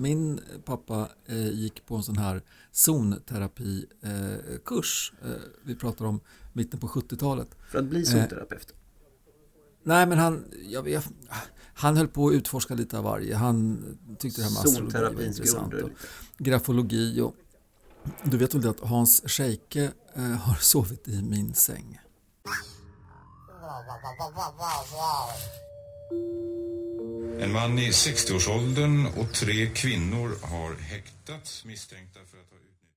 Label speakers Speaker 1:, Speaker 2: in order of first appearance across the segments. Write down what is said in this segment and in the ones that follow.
Speaker 1: min pappa eh, gick på en sån här zonterapikurs. Eh, vi pratar om mitten på 70-talet.
Speaker 2: För att bli zonterapeut?
Speaker 1: Nej, men han, jag vet, han höll på att utforska lite av varje. Han tyckte det här med astrologi var intressant. Och grafologi och du vet väl att Hans Scheike eh, har sovit i min säng.
Speaker 3: En man i 60-årsåldern och tre kvinnor har häktats misstänkta för att ha utnyttjat...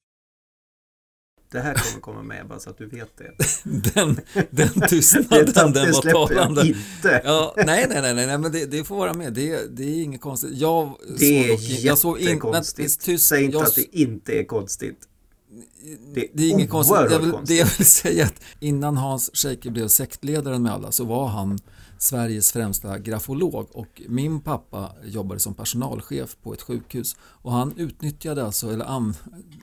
Speaker 2: Det här kommer komma med bara så att du vet det.
Speaker 1: den, den tystnaden, den var talande.
Speaker 2: inte.
Speaker 1: Ja, nej, nej, nej, nej, men det, det, får vara med. Det, det är inget konstigt. Jag
Speaker 2: det är jättekonstigt.
Speaker 1: tyst,
Speaker 2: Säg inte
Speaker 1: jag,
Speaker 2: att det inte är konstigt.
Speaker 1: Det, det är inget konstigt. Jag vill, det jag vill säga är att innan Hans Scheike blev sektledaren med alla så var han Sveriges främsta grafolog och min pappa jobbade som personalchef på ett sjukhus och han utnyttjade alltså, eller an,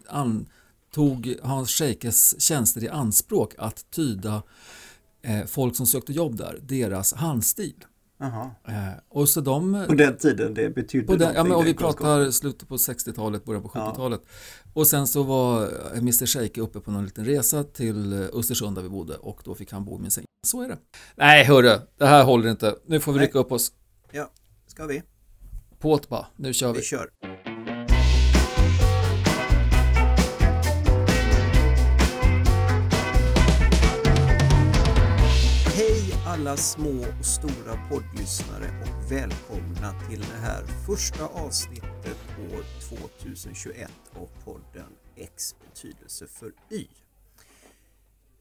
Speaker 1: an, tog Hans Scheikes tjänster i anspråk att tyda eh, folk som sökte jobb där, deras handstil.
Speaker 2: Aha.
Speaker 1: Eh, och så de,
Speaker 2: på den tiden det betydde
Speaker 1: på den, ja, men, och Vi pratar slutet på 60-talet, början på 70-talet. Ja. Och sen så var Mr Scheike uppe på någon liten resa till Östersund där vi bodde och då fick han bo i min säng. Så är det. Nej hörru, det här håller inte. Nu får vi Nej. rycka upp oss.
Speaker 2: Ja, ska vi?
Speaker 1: Påt bara, nu kör vi.
Speaker 2: Vi kör. alla små och stora poddlyssnare och välkomna till det här första avsnittet år 2021 av podden X betydelse för Y.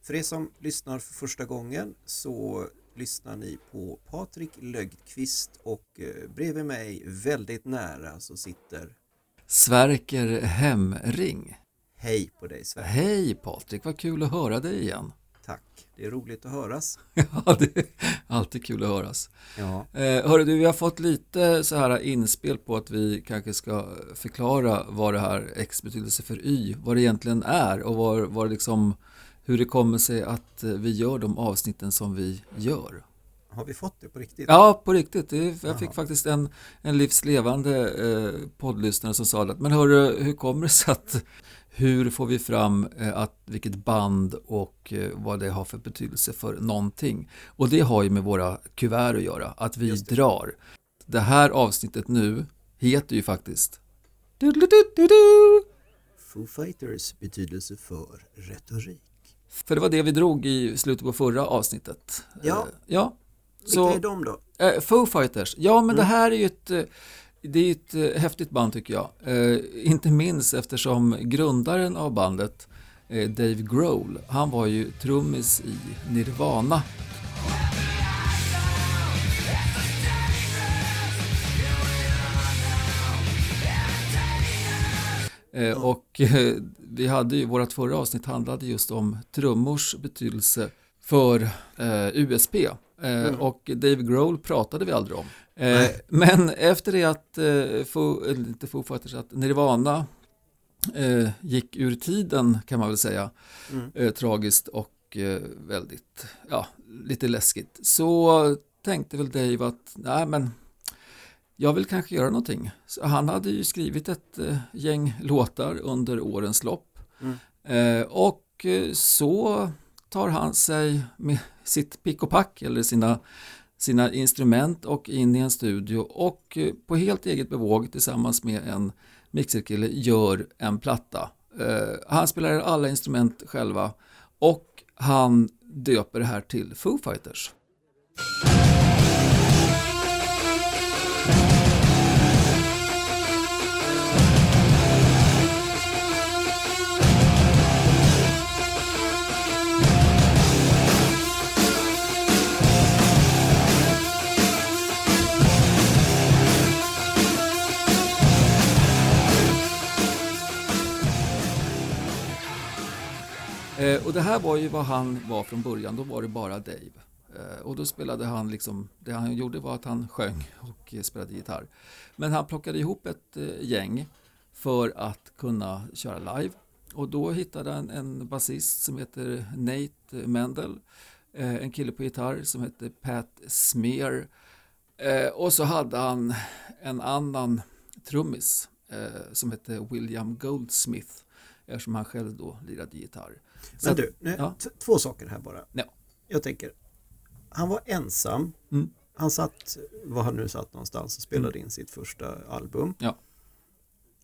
Speaker 2: För er som lyssnar för första gången så lyssnar ni på Patrik Lögdqvist och eh, bredvid mig väldigt nära så sitter
Speaker 1: Sverker Hemring.
Speaker 2: Hej på dig Sverker.
Speaker 1: Hej Patrik, vad kul att höra dig igen.
Speaker 2: Det är roligt att höras.
Speaker 1: ja, det är alltid kul att höras.
Speaker 2: Ja.
Speaker 1: Eh, hörru du, vi har fått lite så här inspel på att vi kanske ska förklara vad det här X betydelse för Y, vad det egentligen är och var, var liksom, hur det kommer sig att eh, vi gör de avsnitten som vi gör.
Speaker 2: Har vi fått det på riktigt?
Speaker 1: Ja, på riktigt. Jag fick faktiskt en, en livslevande eh, poddlyssnare som sa att men hörru, hur kommer det sig att hur får vi fram eh, att, vilket band och eh, vad det har för betydelse för någonting. Och det har ju med våra kuvert att göra, att vi det. drar. Det här avsnittet nu heter ju faktiskt
Speaker 2: Foo Fighters betydelse för retorik.
Speaker 1: För det var det vi drog i slutet på förra avsnittet.
Speaker 2: Ja.
Speaker 1: Eh, ja.
Speaker 2: Så, Vilka är de då?
Speaker 1: Foo Fighters, ja men mm. det här är ju ett det är ett eh, häftigt band tycker jag. Eh, inte minst eftersom grundaren av bandet, eh, Dave Grohl, han var ju trummis i Nirvana. Eh, och eh, vi hade ju, vårt förra avsnitt handlade just om trummors betydelse för eh, USB. Mm. Och Dave Grohl pratade vi aldrig om. Eh, men efter det att, eh, Foo, inte Foo Fighters, att Nirvana eh, gick ur tiden kan man väl säga, mm. Eh, tragiskt och eh, väldigt, ja, lite läskigt, så tänkte väl Dave att, nej men jag vill kanske göra någonting. Så han hade ju skrivit ett eh, gäng låtar under årens lopp. Mm. och så tar han sig med sitt pick och pack eller sina sina instrument och in i en studio och eh, på helt eget bevåg tillsammans med en mixerkille gör en platta. Han spelar alla instrument själva och han döper det här till Foo Fighters. Det här var ju vad han var från början, då var det bara Dave. Eh, och då spelade han liksom, det han gjorde var att han sjöng och spelade gitarr. Men han plockade ihop ett eh, gäng för att kunna köra live. Och då hittade han en basist som heter Nate Mendel, eh, en kille på gitarr som heter Pat Smear. Och så hade han en annan trummis, som hette William Goldsmith eftersom han själv då lirade gitarr.
Speaker 2: Men du, nu,
Speaker 1: ja.
Speaker 2: två saker här bara.
Speaker 1: Ja.
Speaker 2: Jag tänker, han var ensam.
Speaker 1: Mm.
Speaker 2: Han satt, var han nu satt någonstans och spelade in sitt första album.
Speaker 1: Ja.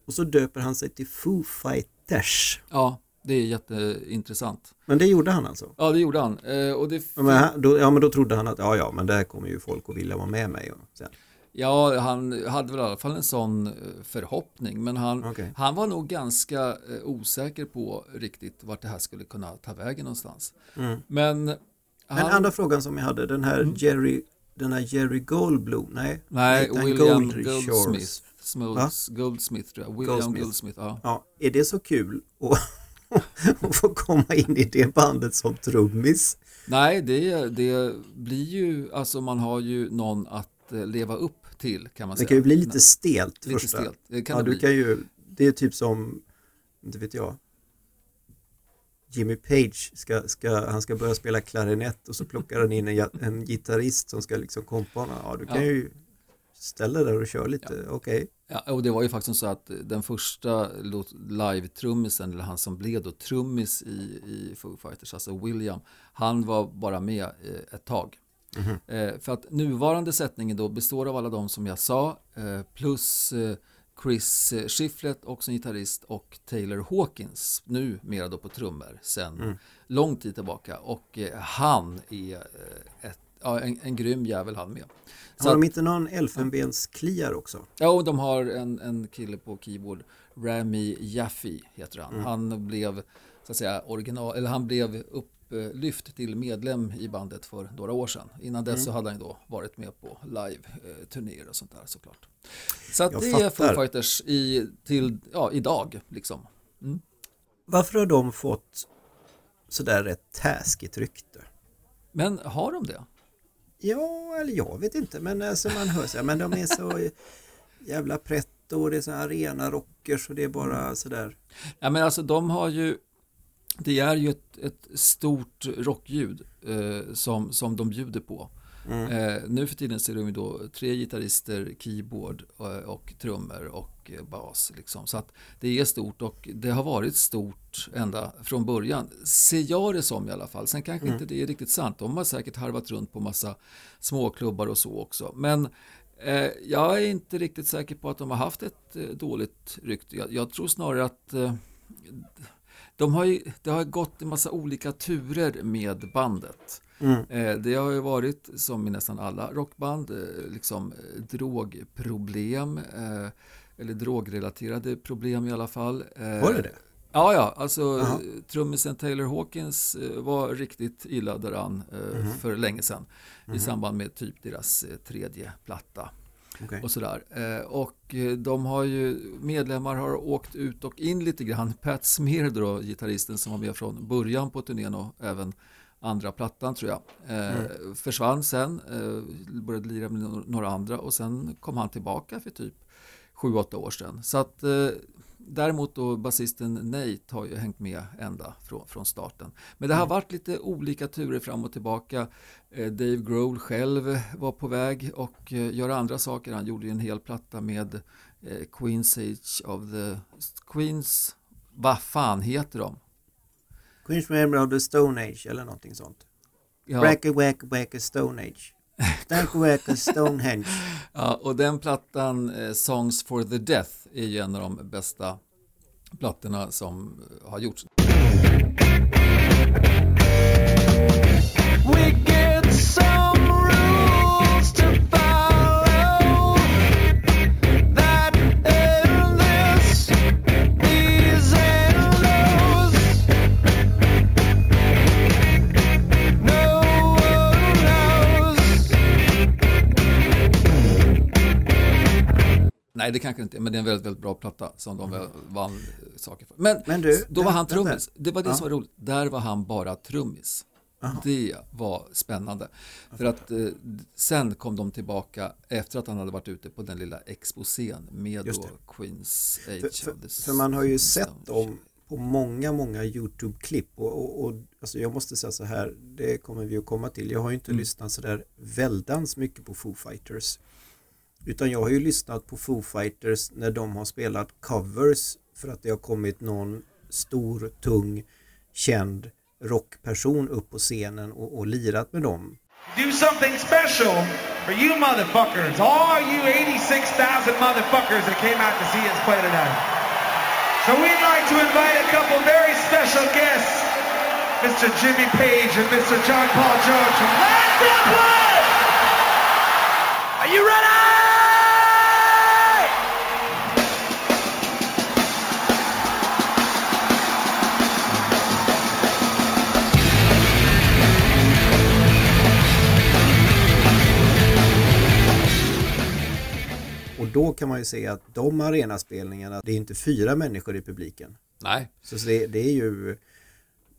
Speaker 2: Och så döper han sig till Foo Fighters.
Speaker 1: Ja, det är jätteintressant.
Speaker 2: Men det gjorde han alltså?
Speaker 1: Ja, det gjorde han. Eh, och det,
Speaker 2: Men, då, ja men då trodde han att ja ja men där kommer ju folk att vilja vara med mig. Och sen.
Speaker 1: ja, han hade väl i alla fall en sån eh, förhoppning, men han,
Speaker 2: Okej.
Speaker 1: han var nog ganska eh, osäker på riktigt vart det här skulle kunna ta vägen någonstans.
Speaker 2: Mm.
Speaker 1: Men
Speaker 2: Men
Speaker 1: han,
Speaker 2: andra frågan som jag hade, den här Jerry, den här Jerry Goldblum, nej?
Speaker 1: nej, William? Goldsmith? Smooths, Goldsmith tror jag, William
Speaker 2: Goldsmith.
Speaker 1: Goldsmith, ja.
Speaker 2: Ja, är det så kul att, att få komma in i det bandet som trummis?
Speaker 1: Nej, det, det blir ju, alltså man har ju någon att eh, leva upp till kan man
Speaker 2: Det
Speaker 1: säga.
Speaker 2: kan ju bli lite stelt
Speaker 1: Lite
Speaker 2: första.
Speaker 1: stelt, det kan
Speaker 2: ja,
Speaker 1: det
Speaker 2: du
Speaker 1: bli.
Speaker 2: kan ju, det är typ som, inte vet jag, Jimmy Page, ska, ska, han ska börja spela klarinett och så plockar han in en, ja- en gitarrist som ska liksom kompa honom. Ja, du kan
Speaker 1: Ja.
Speaker 2: ju ställa där och köra lite, okej.
Speaker 1: Ja, och det var ju faktiskt så att den första live-trummisen, eller han som blev då trummis i, i Foo Fighters, alltså William, han var bara med eh, ett tag. Eh, för att nuvarande sättningen då består av alla de som jag sa, eh, plus eh, Chris eh, Shiflett, också en gitarrist, och Taylor Hawkins, nu mera då på trummor, sen lång tid tillbaka. Och han är ett, ja, en, en grym jävel han med. Så
Speaker 2: Har
Speaker 1: att-
Speaker 2: de inte någon elfenbenskliar också?
Speaker 1: Ja, och de har en, en kille på keyboard, Rami Jaffe heter han. Han blev, så att säga, original, eller han blev upplyft till medlem i bandet för några år sedan. Innan dess så hade han då varit med på live-turnéer och sånt där såklart. Så att
Speaker 2: Jag
Speaker 1: det är Foo. Fighters i, till, ja, idag liksom.
Speaker 2: Varför har de fått sådär rätt taskigt rykte?
Speaker 1: Men har de det?
Speaker 2: Ja, eller jag vet inte, men alltså man hör här, men de är så jävla pretto och det är så arena rockers och det är bara sådär.
Speaker 1: Ja, men alltså de har ju det är ju ett, ett stort rockljud eh, som, som de bjuder på. Eh, nu för tiden ser de ju då tre gitarrister, keyboard eh, och trummor och eh, bas. Liksom. Så att det är stort och det har varit stort ända från början. Ser jag det som i alla fall. Sen kanske inte det är riktigt sant. De har säkert harvat runt på massa småklubbar och så också. Men eh, jag är inte riktigt säker på att de har haft ett eh, dåligt rykte. Jag, jag tror snarare att eh, de har ju, det har gått en massa olika turer med bandet. Eh, det har ju varit, som i nästan alla rockband, eh, liksom eh, drogproblem. Eller drogrelaterade problem i alla fall.
Speaker 2: Var det det?
Speaker 1: Ja, ja, alltså eh, trummisen Taylor Hawkins var riktigt illa däran eh,
Speaker 2: Mhm.
Speaker 1: för länge sedan i samband med typ deras tredje platta
Speaker 2: Okej.
Speaker 1: och sådär. Eh, och eh, de har ju, medlemmar har åkt ut och in lite grann. Pat Smear då, gitarristen som var med från början på turnén och även andra plattan tror jag. Eh, Försvann sen, började lira med några andra och sen kom han tillbaka för typ 7-8 år sedan. Så att Däremot då basisten Nate har ju hängt med ända från, från starten. Men det har varit lite olika turer fram och tillbaka. Eh, Dave Grohl själv var på väg och eh, göra andra saker. Han gjorde ju en hel platta med eh, Queens Age of the Queens, vad fan heter de?
Speaker 2: Queens Member of the Stone Age eller någonting sånt.
Speaker 1: Ja,
Speaker 2: Wacky Wacky Wacky Stone Age. Stanky Stonehenge.
Speaker 1: ja, och den plattan, eh, Songs for the Death, är ju en av de bästa plattorna som eh, har gjorts. Nej, det kanske inte men det är en väldigt, väldigt bra platta som de väl vann saker för. Men,
Speaker 2: Men du,
Speaker 1: då var han trummis. Det var det
Speaker 2: Ja.
Speaker 1: som var roligt. Där var han bara trummis. Det var spännande. För att eh, sen kom de tillbaka efter att han hade varit ute på den lilla exposén med då. Queens Age
Speaker 2: För, för, för man har ju sett dem på många, många YouTube-klipp och, och, och alltså jag måste säga så här, det kommer vi att komma till. Jag har ju inte
Speaker 1: Mm.
Speaker 2: lyssnat så där väldans mycket på Foo Fighters. Utan jag har ju lyssnat på Foo Fighters när de har spelat covers för att det har kommit någon stor, tung, känd rockperson upp på scenen och, och lirat med dem.
Speaker 4: do something special for you motherfuckers. All you 86,000 motherfuckers that came out to see us play tonight. So we'd like to invite a couple very special guests, Mr. Jimmy Page and Mr. John Paul Jones from Led Zeppelin! Are you ready?
Speaker 2: Då kan man ju se att de arenaspelningarna, det är inte fyra människor i publiken.
Speaker 1: Nej,
Speaker 2: Så det, det är ju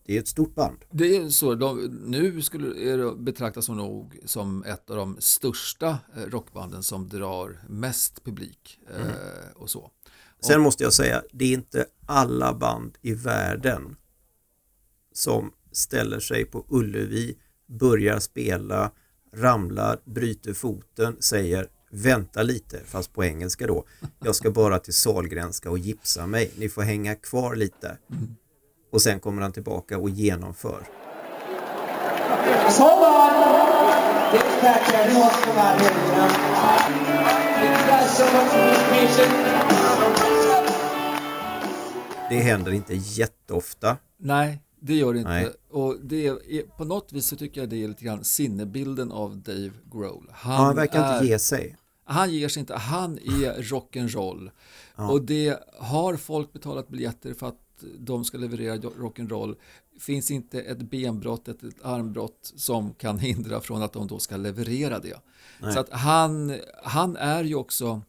Speaker 2: det är ett stort band.
Speaker 1: det är så. De, nu skulle är det betraktas som nog som ett av de största eh, rockbanden som drar mest publik eh, och så.
Speaker 2: Sen måste jag säga, det är inte alla band i världen som ställer sig på Ullevi, börjar spela, ramlar, bryter foten, säger vänta lite, fast på engelska då. Jag ska bara till Sahlgrenska och gipsa mig. Ni får hänga kvar lite. Och sen kommer han tillbaka och genomför. Det händer inte jätteofta.
Speaker 1: Nej, det gör det inte.
Speaker 2: Nej.
Speaker 1: Och det är, på något vis så tycker jag det är lite grann sinnebilden av Dave Grohl. Han,
Speaker 2: Ja, han verkar
Speaker 1: är,
Speaker 2: inte ge sig.
Speaker 1: Han ger sig inte, han är rock'n'roll. Och det har folk betalat biljetter för att de ska leverera rock'n'roll. Finns inte ett benbrott, ett, ett armbrott som kan hindra från att de då ska leverera det. Så att han, han är ju också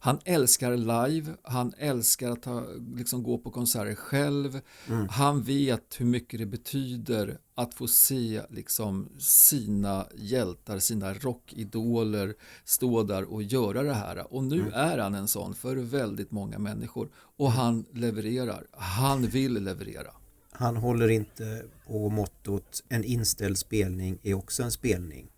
Speaker 1: han älskar live, han älskar att ha, liksom gå på konserter själv. Han vet hur mycket det betyder att få se liksom, sina hjältar, sina rockidoler stå där och göra det här. Och nu är han en sån för väldigt många människor. Och han levererar, han vill leverera.
Speaker 2: Han håller inte på mottot en inställd spelning är också en spelning.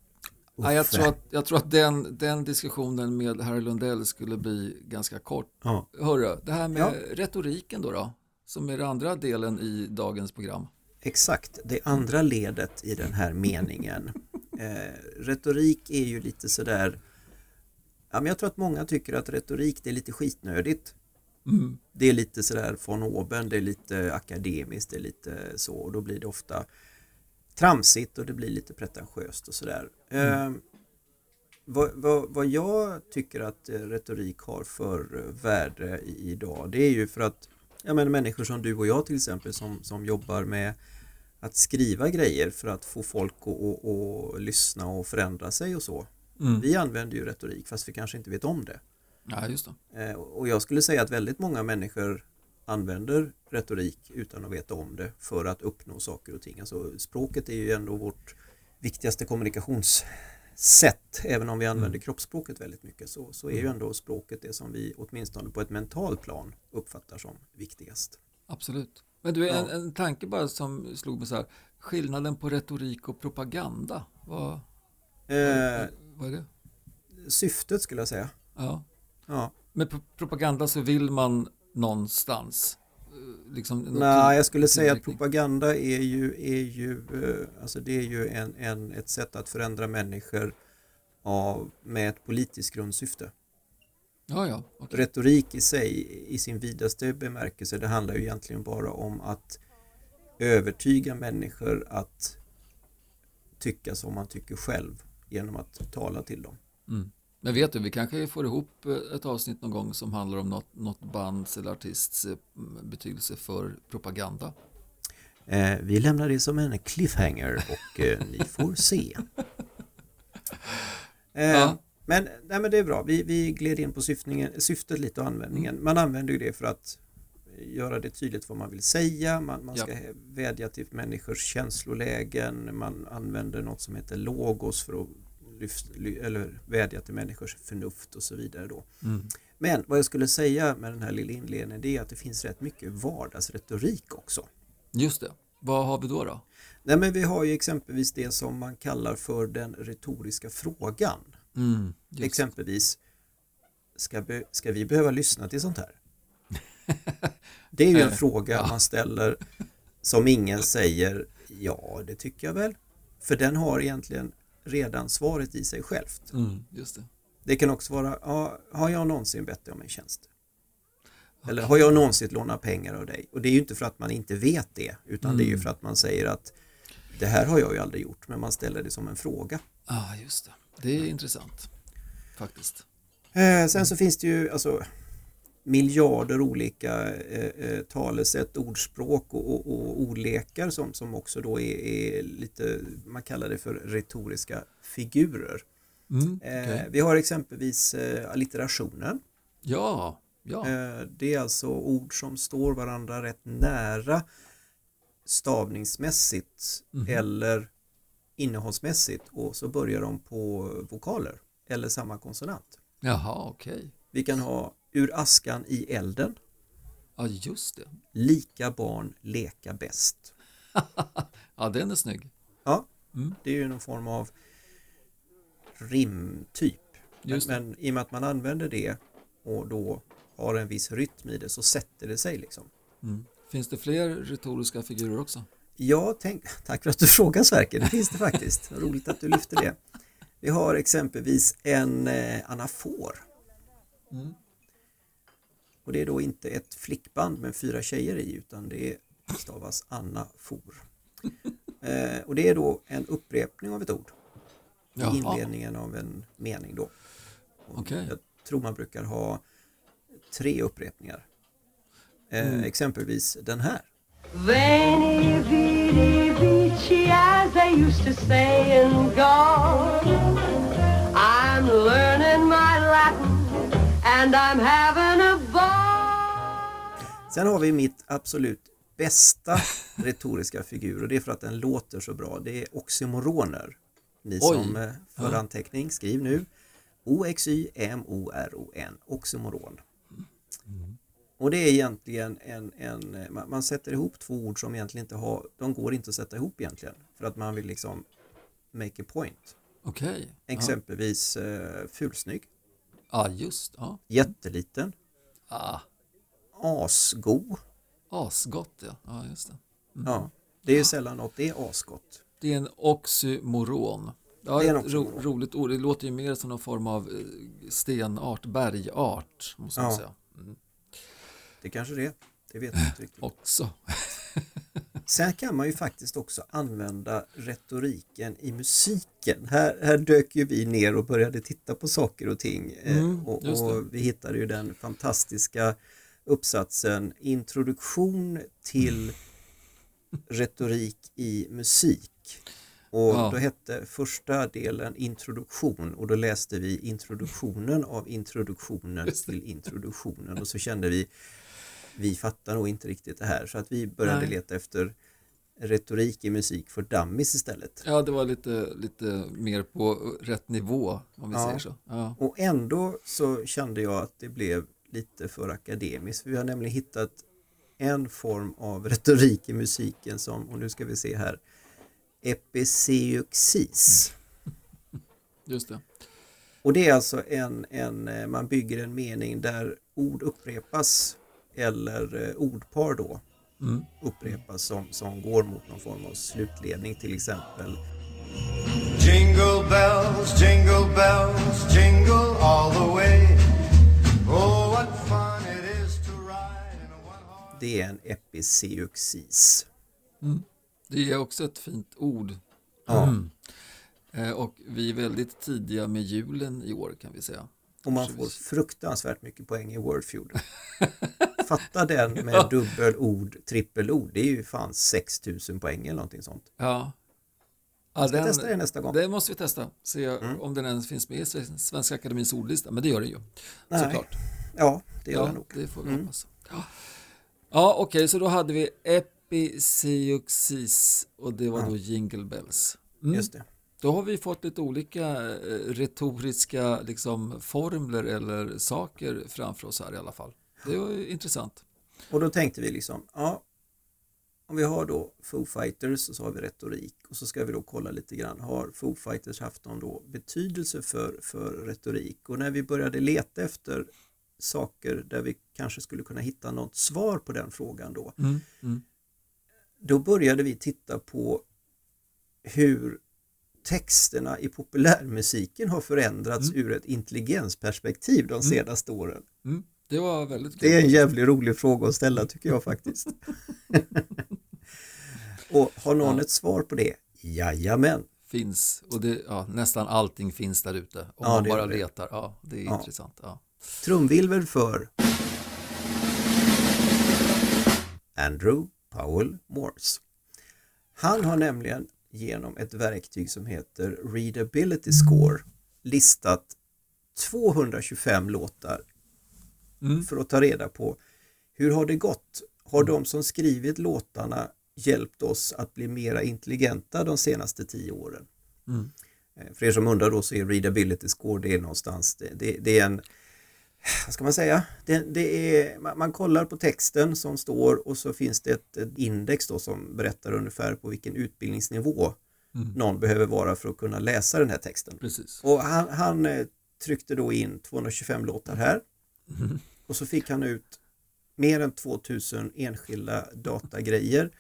Speaker 1: Ja, jag, tror att, jag tror att den, den diskussionen med Harry Lundell skulle bli ganska kort.
Speaker 2: Ja.
Speaker 1: Hörru, det här med
Speaker 2: Ja.
Speaker 1: retoriken då, då, som är den andra delen i dagens program.
Speaker 2: Exakt, det andra ledet i den här meningen. Eh, retorik är ju lite sådär, ja, men jag tror att många tycker att retorik det är lite skitnödigt. Det är lite sådär von oben, det är lite akademiskt, det är lite så och då blir det ofta tramsigt och det blir lite pretentiöst och sådär. Eh, vad, vad, vad jag tycker att eh, retorik har för eh, värde idag det är ju för att ja, men människor som du och jag till exempel som, som jobbar med att skriva grejer för att få folk att, att, att lyssna och förändra sig och så. Vi använder ju retorik fast vi kanske inte vet om det.
Speaker 1: Ja, just det.
Speaker 2: Eh, Och jag skulle säga att väldigt många människor använder retorik utan att veta om det för att uppnå saker och ting. Alltså, språket är ju ändå vårt viktigaste kommunikationssätt. Även om vi använder kroppsspråket väldigt mycket så, så är ju ändå språket det som vi åtminstone på ett mentalt plan uppfattar som viktigast.
Speaker 1: Absolut. Men du, en, en tanke bara som slog mig så här. Skillnaden på retorik och propaganda, vad,
Speaker 2: Eh,
Speaker 1: vad är det?
Speaker 2: syftet skulle jag säga.
Speaker 1: Ja.
Speaker 2: Ja.
Speaker 1: Med pro- propaganda så vill man någonstans. eh, Liksom,
Speaker 2: Nej, jag skulle säga att propaganda är ju, är ju, eh, alltså det är ju en, en, ett sätt att förändra människor av, med ett politiskt grundsyfte.
Speaker 1: Ja, ja. okej.
Speaker 2: Retorik i sig, i sin vidaste bemärkelse, det handlar ju egentligen bara om att övertyga människor att tycka som man tycker själv genom att tala till dem.
Speaker 1: Mm. Men vet du, vi kanske får ihop eh, ett avsnitt någon gång som handlar om något, något bands eller artists eh, betydelse för propaganda.
Speaker 2: Eh, vi lämnar det som en cliffhanger och eh, ni får se. Eh,
Speaker 1: Ja.
Speaker 2: men, nej, men det är bra, vi, vi gled in på syftningen, syftet lite och användningen.
Speaker 1: Mm.
Speaker 2: Man använder ju det för att göra det tydligt vad man vill säga, man, man
Speaker 1: Ja.
Speaker 2: ska vädja till människors känslolägen, man använder något som heter logos för att lyft, ly, eller vädja till människors förnuft och så vidare. Då.
Speaker 1: Mm.
Speaker 2: Men vad jag skulle säga med den här lilla inledningen det är att det finns rätt mycket vardagsretorik också.
Speaker 1: Just det. Vad har vi då? då?
Speaker 2: Nej men vi har ju exempelvis det som man kallar för den retoriska frågan.
Speaker 1: Mm.
Speaker 2: Exempelvis, ska, be, ska vi behöva lyssna till sånt här? Det är ju en fråga man ställer som ingen säger ja, det tycker jag väl. För den har egentligen redan svaret i sig självt.
Speaker 1: Mm, just det.
Speaker 2: Det kan också vara, ja, har jag någonsin bett dig om en tjänst? Eller har jag någonsin lånat pengar av dig? Och det är ju inte för att man inte vet det, utan det är ju
Speaker 1: Mm.
Speaker 2: för att man säger att det här har jag ju aldrig gjort, men man ställer det som en fråga.
Speaker 1: Ja, ah, just det. Det är intressant faktiskt.
Speaker 2: Eh, sen så finns det ju alltså miljarder olika eh, eh, talesätt, ordspråk och, och, och ordlekar som, som också då är, är lite, man kallar det för retoriska figurer.
Speaker 1: Mm,
Speaker 2: Eh,
Speaker 1: okej.
Speaker 2: Vi har exempelvis eh, allitterationen.
Speaker 1: Ja, ja.
Speaker 2: Eh, Det är alltså ord som står varandra rätt nära stavningsmässigt
Speaker 1: Mhm.
Speaker 2: eller innehållsmässigt och så börjar de på vokaler eller samma konsonant.
Speaker 1: Jaha, okej.
Speaker 2: Vi kan ha ur askan i elden,
Speaker 1: Ja, just det.
Speaker 2: lika barn leka bäst.
Speaker 1: Ja, den är snygg.
Speaker 2: Ja,
Speaker 1: Mm.
Speaker 2: det är ju någon form av rimtyp. Men, men i och med att man använder det och då har en viss rytm i det så sätter det sig liksom.
Speaker 1: Mm. Finns det fler retoriska figurer också?
Speaker 2: Ja, tänk, tack för att du frågar Sverker, det finns det faktiskt. Roligt att du lyfter det. Vi har exempelvis en eh, anafor.
Speaker 1: Mm.
Speaker 2: Och det är då inte ett flickband med fyra tjejer i utan det stavas Anna For. Eh, och det är då en upprepning av ett ord i
Speaker 1: Jaha.
Speaker 2: inledningen av en mening då.
Speaker 1: Okej.
Speaker 2: Jag tror man brukar ha tre upprepningar. Eh,
Speaker 1: Mm.
Speaker 2: Exempelvis den här.
Speaker 5: Veni, vidi, vici, as they used to say in Gaul. I'm learning my Latin and I'm having.
Speaker 2: Sen har vi mitt absolut bästa retoriska figur och det är för att den låter så bra. Det är oxymoroner. Ni
Speaker 1: Oj.
Speaker 2: som eh, för
Speaker 1: Ja.
Speaker 2: anteckning, skriv nu. O-X-Y-M-O-R-O-N, oxymoron. Och det är egentligen en, en eh, man, man sätter ihop två ord som egentligen inte har, de går inte att sätta ihop egentligen. För att man vill liksom make a point.
Speaker 1: Okej. Ja.
Speaker 2: Exempelvis eh, fulsnygg,
Speaker 1: Ja, just ja.
Speaker 2: jätteliten,
Speaker 1: Ah,
Speaker 2: asgo.
Speaker 1: asgott ja. Ja, just det.
Speaker 2: Ja, det är ju sällan något det är asgott.
Speaker 1: Det är en oxymoron. Ja,
Speaker 2: Det är en
Speaker 1: ro, roligt ord. Det låter ju mer som någon form av eh, stenart, bergart, måste man
Speaker 2: Ja.
Speaker 1: säga. Mm.
Speaker 2: Det kanske det är. Det vet jag inte riktigt.
Speaker 1: Också.
Speaker 2: Sen kan man ju faktiskt också använda retoriken i musiken. Här, här dök ju vi ner och började titta på saker och ting. eh,
Speaker 1: Mm,
Speaker 2: och, och vi hittade ju den fantastiska uppsatsen Introduktion till retorik i musik. Och
Speaker 1: Ja.
Speaker 2: då hette första delen introduktion och då läste vi introduktionen av introduktionen till introduktionen och så kände vi vi fattar nog inte riktigt det här så att vi började
Speaker 1: Nej.
Speaker 2: leta efter retorik i musik för dummies istället.
Speaker 1: Ja, det var lite, lite mer på rätt nivå, om vi
Speaker 2: Ja.
Speaker 1: säger så. Ja.
Speaker 2: Och ändå så kände jag att det blev lite för akademiskt. Vi har nämligen hittat en form av retorik i musiken som, och nu ska vi se här, episeuxis.
Speaker 1: Just det.
Speaker 2: Och det är alltså en, en, eh, man bygger en mening där ord upprepas eller eh, ordpar då
Speaker 1: Mm.
Speaker 2: upprepas som, som går mot någon form av slutledning till exempel.
Speaker 6: Jingle
Speaker 2: Det är en episeuxis.
Speaker 1: Det är också ett fint ord.
Speaker 2: Ja.
Speaker 1: Mm. Eh, Och vi är väldigt tidiga med julen i år kan vi säga.
Speaker 2: Och man får fruktansvärt mycket poäng i Wordfeud. Fatta den med dubbelord, trippelord. Det är ju fan 6000 poäng eller någonting sånt.
Speaker 1: Ja. ja
Speaker 2: ska testa det nästa gång. Mm.
Speaker 1: Det måste vi testa. Se om den ens finns med i Svenska Akademins ordlista. Men det gör den ju.
Speaker 2: Nej.
Speaker 1: Såklart.
Speaker 2: Ja, det gör
Speaker 1: Ja,
Speaker 2: det nog.
Speaker 1: det får vi
Speaker 2: Mm.
Speaker 1: hoppas. Ja, ja okej, så då hade vi Episeuxis och det var då Jingle Bells. Mm.
Speaker 2: Just det.
Speaker 1: Då har vi fått lite olika eh, retoriska liksom, formler eller saker framför oss här i alla fall. Det var ju intressant.
Speaker 2: Och då tänkte vi liksom, ja, om vi har då Foo Fighters och så har vi retorik och så ska vi då kolla lite grann, har Foo Fighters haft någon då betydelse för, för retorik? Och när vi började leta efter saker där vi kanske skulle kunna hitta något svar på den frågan då,
Speaker 1: Mm, mm.
Speaker 2: då började vi titta på hur texterna i populärmusiken har förändrats ur ett intelligensperspektiv de senaste åren.
Speaker 1: Mm. Det var väldigt
Speaker 2: Det är en jävligt rolig fråga att ställa tycker jag faktiskt. Och har någon
Speaker 1: Ja.
Speaker 2: ett svar på det? Jajamän.
Speaker 1: Finns, och det, ja, nästan allting finns där ute. Om
Speaker 2: Ja,
Speaker 1: man bara
Speaker 2: det.
Speaker 1: letar. Ja, det är intressant. Ja.
Speaker 2: Trumvirvel för Andrew Powell Morse. Han har nämligen genom ett verktyg som heter Readability Score listat 225 låtar
Speaker 1: Mm.
Speaker 2: för att ta reda på hur har det gått? Har de som skrivit låtarna hjälpt oss att bli mera intelligenta de senaste tio åren?
Speaker 1: Mm.
Speaker 2: Eh, För er som undrar då så är readability score det är någonstans, det, det, det är en, vad ska man säga, det, det är, man, kollar på texten som står och så finns det ett, ett index då som berättar ungefär på vilken utbildningsnivå
Speaker 1: Mm.
Speaker 2: någon behöver vara för att kunna läsa den här texten.
Speaker 1: Precis.
Speaker 2: Och han, han eh, tryckte då in 225 låtar här
Speaker 1: Mm.
Speaker 2: och så fick han ut mer än 2000 enskilda datagrejer.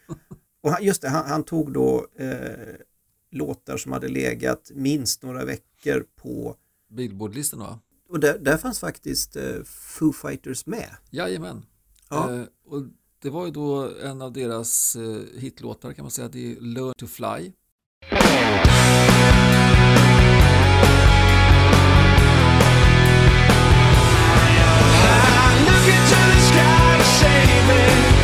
Speaker 2: Och han, just det, han, han tog då eh, låtar som hade legat minst några veckor på
Speaker 1: Billboardlistan va?
Speaker 2: Och där, där fanns faktiskt eh, Foo Fighters med.
Speaker 1: Jajamän.
Speaker 2: Ja.
Speaker 1: Eh, och det var ju då en av deras eh, hitlåtar kan man säga. Det är Learn to Fly.
Speaker 7: The sky to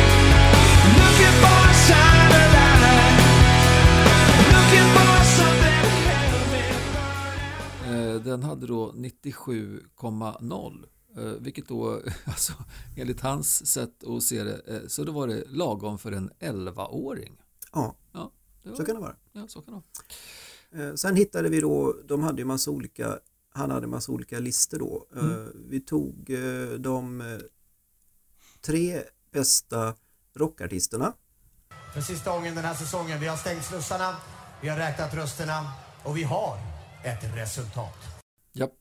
Speaker 1: hade då 97,0. Eh, vilket då, alltså, enligt hans sätt att se det, eh, så då var det lagom för en 11-åring.
Speaker 2: Ja,
Speaker 1: Ja, det var,
Speaker 2: så kan det vara.
Speaker 1: ja, så kan det vara.
Speaker 2: Eh, sen hittade vi då, de hade ju massa olika, han hade massa olika listor då. Eh, vi tog de tre bästa rockartisterna
Speaker 8: För sista gången den här säsongen. Vi har stängt slussarna, vi har räknat rösterna och vi har ett resultat.
Speaker 1: Japp.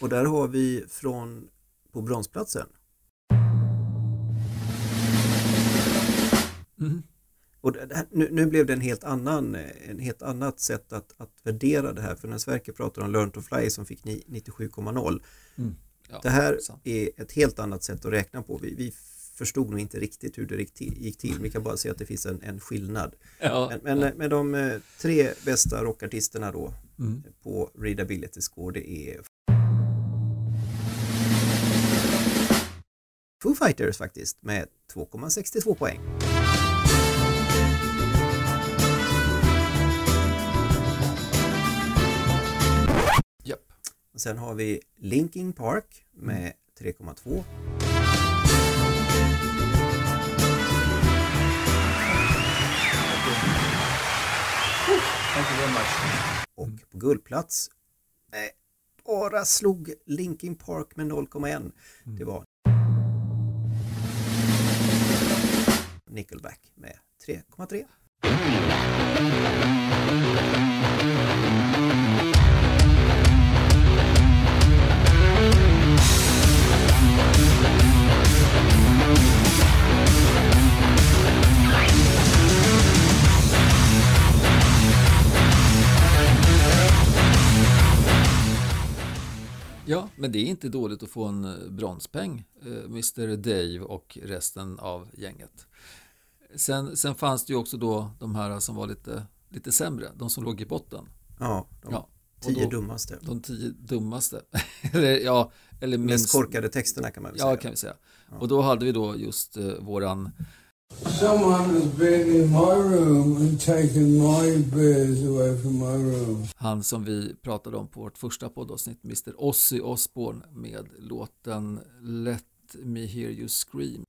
Speaker 2: och där har vi från på bronsplatsen
Speaker 1: Mhm.
Speaker 2: Och här, nu, nu blev det en helt annan, en helt annat sätt att, att värdera det här för när Sverker pratar om Learn to Fly som fick ni- 97,0
Speaker 1: Mm. Ja,
Speaker 2: det här
Speaker 1: sant.
Speaker 2: är ett helt annat sätt att räkna på. Vi, vi förstod nog inte riktigt hur det gick till. Vi kan bara se att det finns en, en skillnad.
Speaker 1: Ja,
Speaker 2: Men, men, men de eh, tre bästa rockartisterna då
Speaker 1: Mm.
Speaker 2: på Readability Score det är Foo Fighters faktiskt med 2,62 poäng. Och sen har vi Linkin Park med 3,2. Guldplats nej, bara slog Linkin Park med 0,1. Det var Nickelback med 3,3.
Speaker 1: Ja, men det är inte dåligt att få en eh, bronspeng, eh, Mr Dave och resten av gänget. Sen, sen fanns det ju också då de här som var lite, lite sämre, de som låg i botten.
Speaker 2: Ja, de
Speaker 1: Ja,
Speaker 2: tio
Speaker 1: då-
Speaker 2: dummaste.
Speaker 1: De tio dummaste. eller, ja, eller
Speaker 2: Mest
Speaker 1: minst,
Speaker 2: korkade texterna kan man väl
Speaker 1: Ja,
Speaker 2: säga.
Speaker 1: kan vi säga. Och då hade vi då just eh, våran
Speaker 9: Someone has been in my room and taken my away from my room.
Speaker 1: Han som vi pratade om på vårt första poddavsnitt, Mr Ozzy Osbourne med låten Let Me Hear You Scream.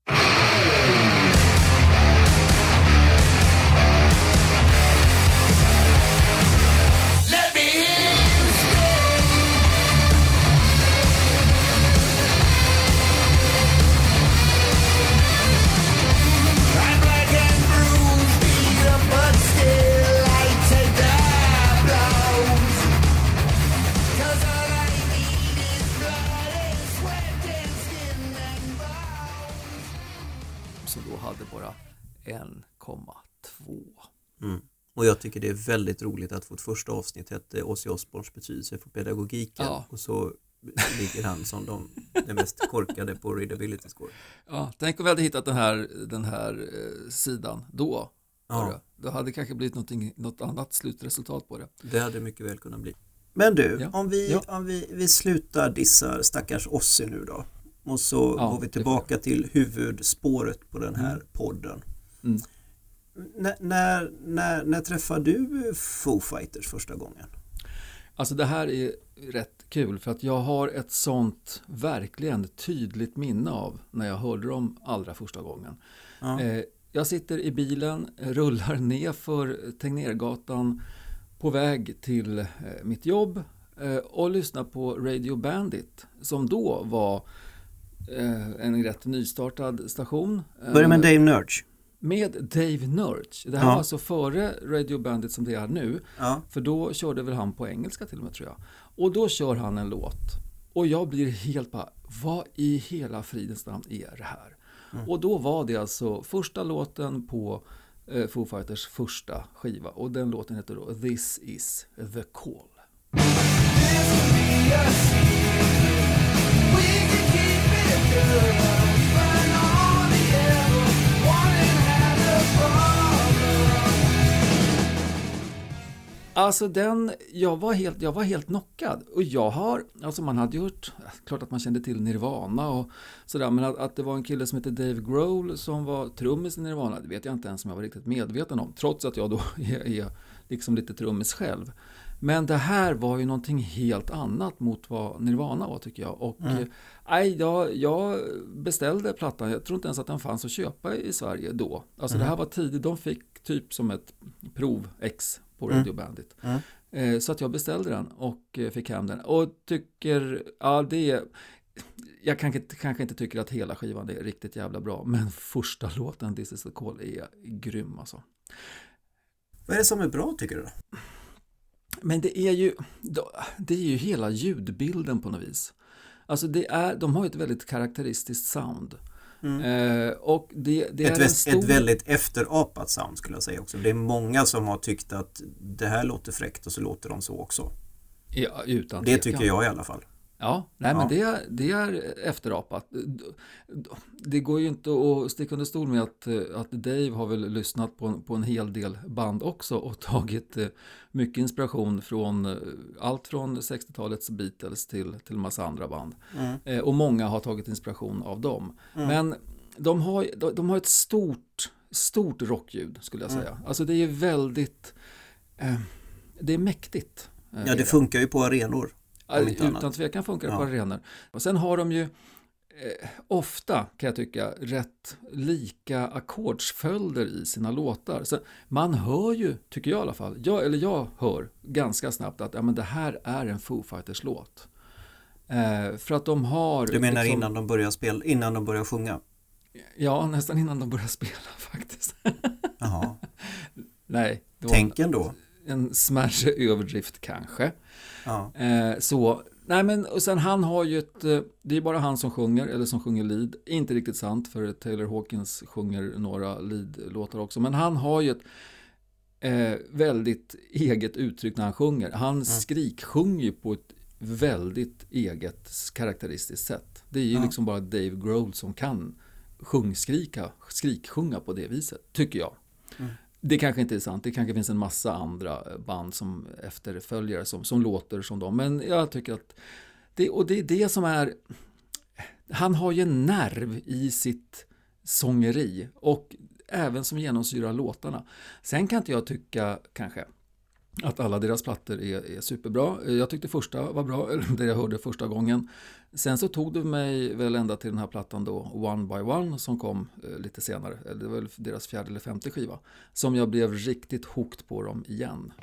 Speaker 2: Och jag tycker det är väldigt roligt att vårt första avsnitt hette Ozzy Osbournes betydelse för pedagogiken
Speaker 1: Ja.
Speaker 2: och så ligger han som de, den mest korkade på readability score.
Speaker 1: Ja, tänk om vi hade hittat den här, den här eh, sidan då.
Speaker 2: Ja.
Speaker 1: Då hade det kanske blivit något annat slutresultat på det.
Speaker 2: Det hade mycket väl kunnat bli. Men du,
Speaker 1: Ja.
Speaker 2: om, vi,
Speaker 1: Ja.
Speaker 2: om vi, vi slutar dissa stackars Ozzy nu då och så
Speaker 1: Ja,
Speaker 2: går vi tillbaka till huvudspåret på den här podden.
Speaker 1: Mm.
Speaker 2: När, när, när träffade du Foo Fighters första gången?
Speaker 1: Alltså det här är rätt kul för att jag har ett sånt verkligen tydligt minne av när jag hörde dem allra första gången.
Speaker 2: Ja.
Speaker 1: Eh, jag sitter i bilen, rullar ner för Tegnérgatan på väg till eh, mitt jobb eh, och lyssnar på Radio Bandit som då var en rätt nystartad station. Eh,
Speaker 2: Börja med Dave Nurch.
Speaker 1: Med Dave Nurch. Det här
Speaker 2: Ja.
Speaker 1: var alltså före Radio Bandit som det är nu.
Speaker 2: Ja.
Speaker 1: För då körde väl han på engelska till och med tror jag. Och då kör han en låt. Och jag blir helt bara, vad i hela fridens namn är det här? Och då var det alltså första låten på eh, Foo Fighters första skiva. Och den låten heter då This is the call. Alltså den, jag var helt, jag var helt knockad. Och jag har, alltså man hade gjort, klart att man kände till Nirvana och sådär, men att, att det var en kille som hette Dave Grohl som var trummis i Nirvana, det vet jag inte ens om jag var riktigt medveten om, trots att jag då är, är liksom lite trummis själv. Men det här var ju någonting helt annat mot vad Nirvana var tycker jag. Och
Speaker 2: Mm.
Speaker 1: eh, nej, jag, jag beställde plattan, jag tror inte ens att den fanns att köpa i Sverige då. Alltså det här var tidigt, de fick typ som ett prov X på Radio Bandit.
Speaker 2: Mm.
Speaker 1: Eh, Så att jag beställde den och eh, fick hem den. Och tycker, ja det är, jag kanske, kanske inte tycker att hela skivan är riktigt jävla bra, men första låten, This is the call, är grym alltså.
Speaker 2: Vad är det som är bra tycker du? då?
Speaker 1: Men det är ju, det är ju hela ljudbilden på något vis. Alltså det är, de har ju ett väldigt karaktäristiskt sound. Eh, och det, det
Speaker 2: Mm. Ett,
Speaker 1: är en
Speaker 2: väs-
Speaker 1: stor...
Speaker 2: ett väldigt efterapat sound skulle jag säga också. Det är många som har tyckt att det här låter fräckt och så låter de så också.
Speaker 1: Ja, utan
Speaker 2: Det tycker jag i alla fall.
Speaker 1: Ja, nej
Speaker 2: Ja.
Speaker 1: men det, är- det är efterapat. Det går ju inte att sticka under stol med att, att Dave har väl lyssnat på en, på en hel del band också och tagit eh, mycket inspiration från eh, allt från 60-talets Beatles till, till massa andra band. Eh, Och många har tagit inspiration av dem. Men de har, de, har ett stort, stort rockljud skulle jag säga. Alltså det är väldigt, det är mäktigt.
Speaker 2: Ja, det funkar ju på arenor. Inte
Speaker 1: Utan
Speaker 2: annat.
Speaker 1: tvekan funkar det
Speaker 2: Ja.
Speaker 1: på arenor. Och sen har de ju eh, ofta, kan jag tycka, rätt lika ackordsföljder i sina låtar. Så man hör ju, tycker jag i alla fall, jag, eller jag hör ganska snabbt att ja, men det här är en Foo Fighters-låt. Eh, för att de har...
Speaker 2: Du menar
Speaker 1: liksom-
Speaker 2: innan de börjar spela, innan de börjar sjunga?
Speaker 1: Ja, nästan innan de börjar spela faktiskt.
Speaker 2: Jaha.
Speaker 1: Nej, det
Speaker 2: Tänk ändå.
Speaker 1: En smärre överdrift kanske.
Speaker 2: Ja.
Speaker 1: Eh, så, nej men och sen han har ju ett, eh, det är bara han som sjunger, eller som sjunger lead. Inte riktigt sant för Taylor Hawkins sjunger några lead-låtar också. Men han har ju ett eh, väldigt eget uttryck när han sjunger. Han skriksjunger ju på ett väldigt eget karaktäristiskt sätt. Det är ju liksom bara Dave Grohl som kan sjungskrika, skriksjunga på det viset, tycker jag. Det kanske inte är sant, det kanske finns en massa andra eh, band som efterföljare som, som låter som dem. Men jag tycker att det, och det är det som är han har ju en nerv i sitt sångeri och även som genomsyrar låtarna. Sen kan inte jag tycka kanske att alla deras plattor är, är superbra. Eh, jag tyckte första var bra, eller det jag hörde första gången. Sen så tog det mig väl ända till den här plattan då, One by One, som kom eh, lite senare. Eh, det var väl deras fjärde eller femte skiva. Som jag blev riktigt hooked på dem igen.